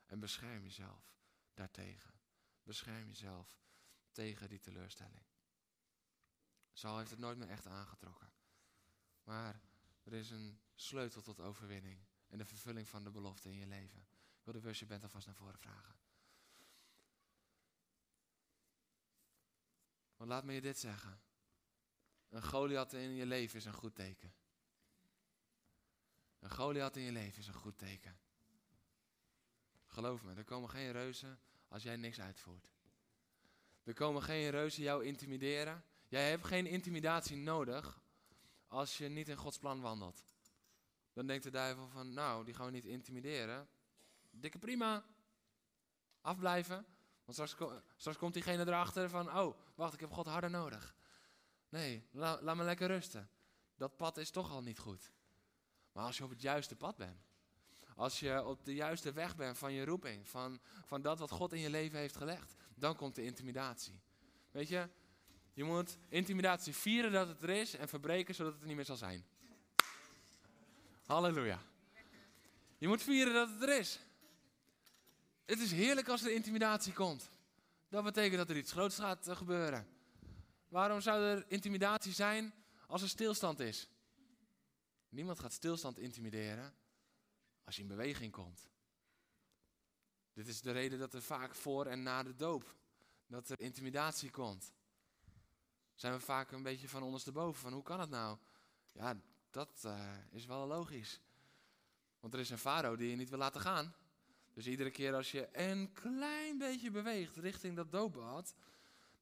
En bescherm jezelf daartegen. Bescherm jezelf tegen die teleurstelling. Saul heeft het nooit meer echt aangetrokken. Maar er is een sleutel tot overwinning en de vervulling van de belofte in je leven. Ik wil de worship band alvast naar voren vragen. Want laat me je dit zeggen. Een Goliath in je leven is een goed teken. Een Goliath in je leven is een goed teken. Geloof me, er komen geen reuzen als jij niks uitvoert. Er komen geen reuzen jou intimideren. Jij hebt geen intimidatie nodig als je niet in Gods plan wandelt. Dan denkt de duivel van, nou, die gaan we niet intimideren. Dikke prima. Afblijven. Want straks, straks komt diegene erachter van, oh, wacht, ik heb God harder nodig. Nee, laat me lekker rusten. Dat pad is toch al niet goed. Maar als je op het juiste pad bent, als je op de juiste weg bent van je roeping, van, van dat wat God in je leven heeft gelegd, dan komt de intimidatie. Weet je, je moet intimidatie vieren dat het er is en verbreken zodat het er niet meer zal zijn. Halleluja. Je moet vieren dat het er is. Het is heerlijk als er intimidatie komt. Dat betekent dat er iets groots gaat eh, gebeuren. Waarom zou er intimidatie zijn als er stilstand is? Niemand gaat stilstand intimideren als je in beweging komt. Dit is de reden dat er vaak voor en na de doop, dat er intimidatie komt. Zijn we vaak een beetje van ondersteboven, van hoe kan het nou? Ja, dat uh, is wel logisch. Want er is een farao die je niet wil laten gaan. Dus iedere keer als je een klein beetje beweegt richting dat doopbad,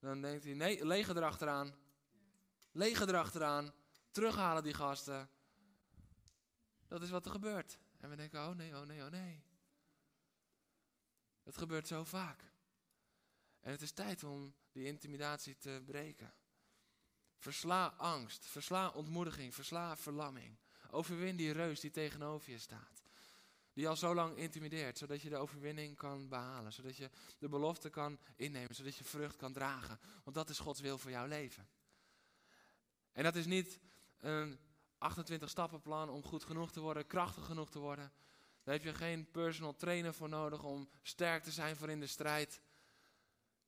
dan denkt hij, nee, leger erachteraan. Leger erachteraan. Terughalen die gasten. Dat is wat er gebeurt. En we denken, oh nee, oh nee, oh nee. Het gebeurt zo vaak. En het is tijd om die intimidatie te breken. Versla angst, versla ontmoediging, versla verlamming. Overwin die reus die tegenover je staat. Die al zo lang intimideert, zodat je de overwinning kan behalen. Zodat je de belofte kan innemen, zodat je vrucht kan dragen. Want dat is Gods wil voor jouw leven. En dat is niet een 28 stappenplan om goed genoeg te worden, krachtig genoeg te worden. Daar heb je geen personal trainer voor nodig om sterk te zijn voor in de strijd.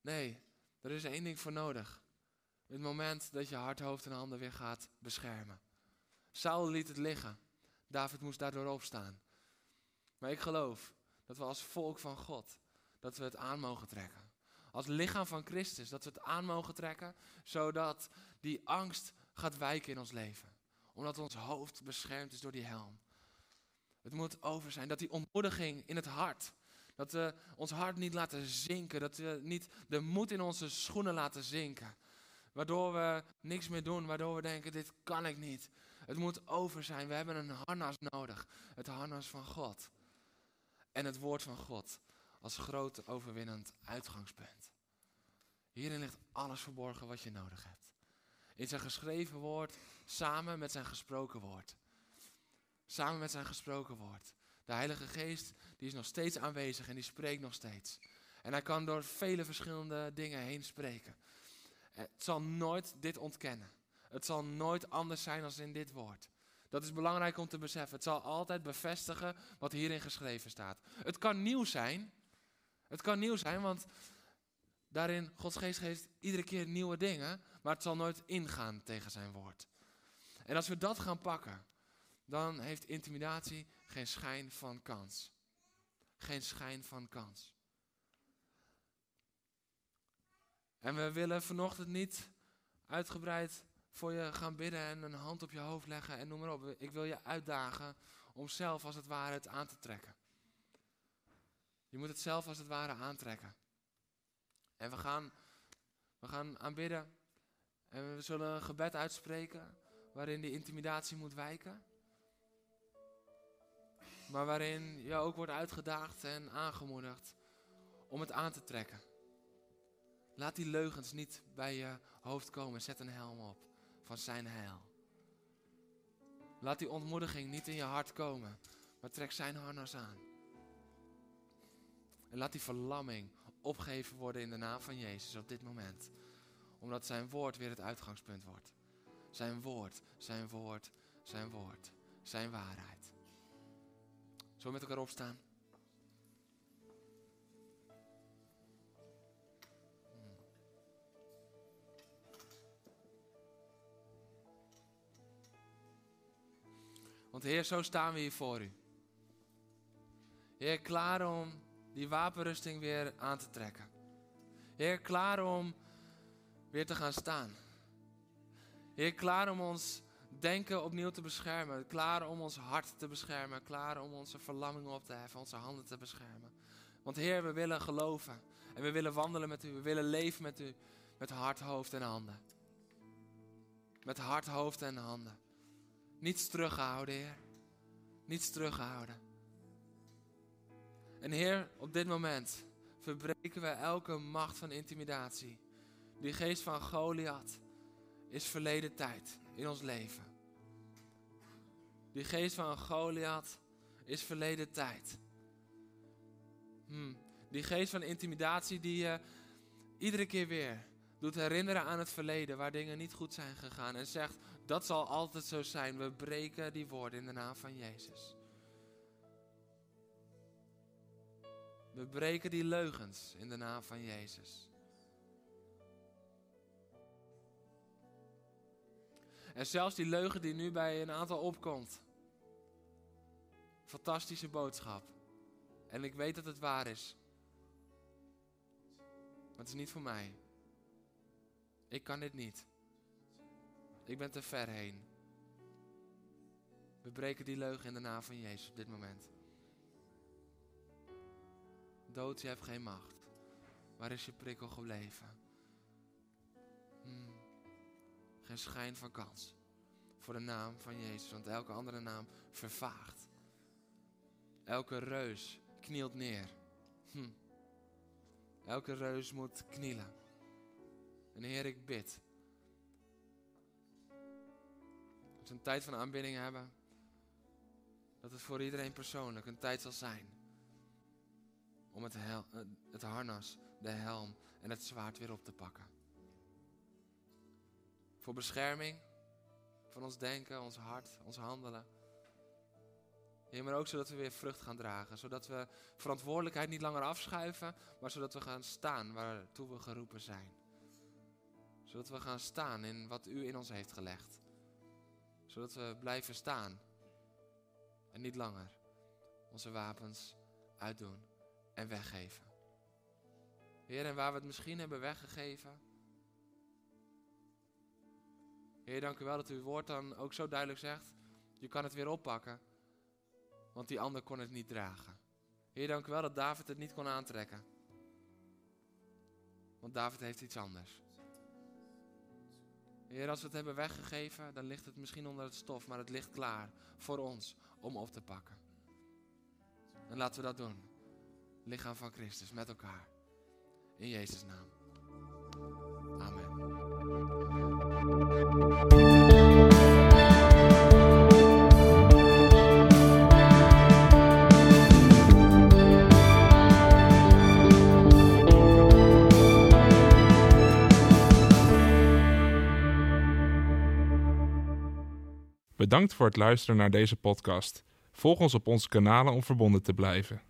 Nee, Er is één ding voor nodig. Het moment dat je hart, hoofd en handen weer gaat beschermen. Saul liet het liggen. David moest daardoor opstaan. Maar ik geloof dat we als volk van God, dat we het aan mogen trekken. Als lichaam van Christus, dat we het aan mogen trekken, zodat die angst gaat wijken in ons leven. Omdat ons hoofd beschermd is door die helm. Het moet over zijn, dat die ontmoediging in het hart, dat we ons hart niet laten zinken, dat we niet de moed in onze schoenen laten zinken. Waardoor we niks meer doen, waardoor we denken, dit kan ik niet. Het moet over zijn. We hebben een harnas nodig. Het harnas van God. En het woord van God als groot overwinnend uitgangspunt. Hierin ligt alles verborgen wat je nodig hebt. In zijn geschreven woord, samen met zijn gesproken woord. Samen met zijn gesproken woord. De Heilige Geest die is nog steeds aanwezig en die spreekt nog steeds. En hij kan door vele verschillende dingen heen spreken. Het zal nooit dit ontkennen. Het zal nooit anders zijn dan in dit woord. Dat is belangrijk om te beseffen. Het zal altijd bevestigen wat hierin geschreven staat. Het kan nieuw zijn. Het kan nieuw zijn, want daarin, Gods geest geeft iedere keer nieuwe dingen, maar het zal nooit ingaan tegen zijn woord. En als we dat gaan pakken, dan heeft intimidatie geen schijn van kans. Geen schijn van kans. En we willen vanochtend niet uitgebreid voor je gaan bidden en een hand op je hoofd leggen en noem maar op. Ik wil je uitdagen om zelf als het ware het aan te trekken. Je moet het zelf als het ware aantrekken. En we gaan, we gaan aanbidden en we zullen een gebed uitspreken waarin die intimidatie moet wijken. Maar waarin je ook wordt uitgedaagd en aangemoedigd om het aan te trekken. Laat die leugens niet bij je hoofd komen. Zet een helm op van zijn heil. Laat die ontmoediging niet in je hart komen, maar trek zijn harnas aan. En laat die verlamming opgeheven worden in de naam van Jezus op dit moment. Omdat zijn woord weer het uitgangspunt wordt. Zijn woord, zijn woord, zijn woord, zijn waarheid. Zullen we met elkaar opstaan? Want Heer, zo staan we hier voor u. Heer, klaar om die wapenrusting weer aan te trekken. Heer, klaar om weer te gaan staan. Heer, klaar om ons denken opnieuw te beschermen. Klaar om ons hart te beschermen. Klaar om onze verlammingen op te heffen, onze handen te beschermen. Want Heer, we willen geloven. En we willen wandelen met u. We willen leven met u. Met hart, hoofd en handen. Met hart, hoofd en handen. Niets teruggehouden, Heer. Niets teruggehouden. En Heer, op dit moment verbreken we elke macht van intimidatie. Die geest van Goliath is verleden tijd in ons leven. Die geest van Goliath is verleden tijd. Hmm. Die geest van intimidatie die je iedere keer weer doet herinneren aan het verleden waar dingen niet goed zijn gegaan. En zegt, dat zal altijd zo zijn. We breken die woorden in de naam van Jezus. We breken die leugens in de naam van Jezus. En zelfs die leugen die nu bij een aantal opkomt. Fantastische boodschap. En ik weet dat het waar is. Maar het is niet voor mij. Ik kan dit niet. Ik ben te ver heen. We breken die leugen in de naam van Jezus op dit moment. Dood, je hebt geen macht. Waar is je prikkel gebleven? Hmm. Geen schijn van kans. Voor de naam van Jezus, want elke andere naam vervaagt. Elke reus knielt neer. Hm. Elke reus moet knielen. En Heer, ik bid een tijd van aanbidding hebben, dat het voor iedereen persoonlijk een tijd zal zijn om het, hel, het harnas, de helm en het zwaard weer op te pakken. Voor bescherming van ons denken, ons hart, ons handelen. Maar ook zodat we weer vrucht gaan dragen. Zodat we verantwoordelijkheid niet langer afschuiven, maar zodat we gaan staan waartoe we geroepen zijn. Zodat we gaan staan in wat u in ons heeft gelegd. Zodat we blijven staan. En niet langer onze wapens uitdoen en weggeven. Heer, en waar we het misschien hebben weggegeven. Heer, dank u wel dat uw woord dan ook zo duidelijk zegt. Je kan het weer oppakken. Want die ander kon het niet dragen. Heer, dank u wel dat David het niet kon aantrekken. Want David heeft iets anders. Heer, als we het hebben weggegeven, dan ligt het misschien onder het stof, maar het ligt klaar voor ons om op te pakken. En laten we dat doen. Lichaam van Christus met elkaar. In Jezus' naam. Amen. Bedankt voor het luisteren naar deze podcast. Volg ons op onze kanalen om verbonden te blijven.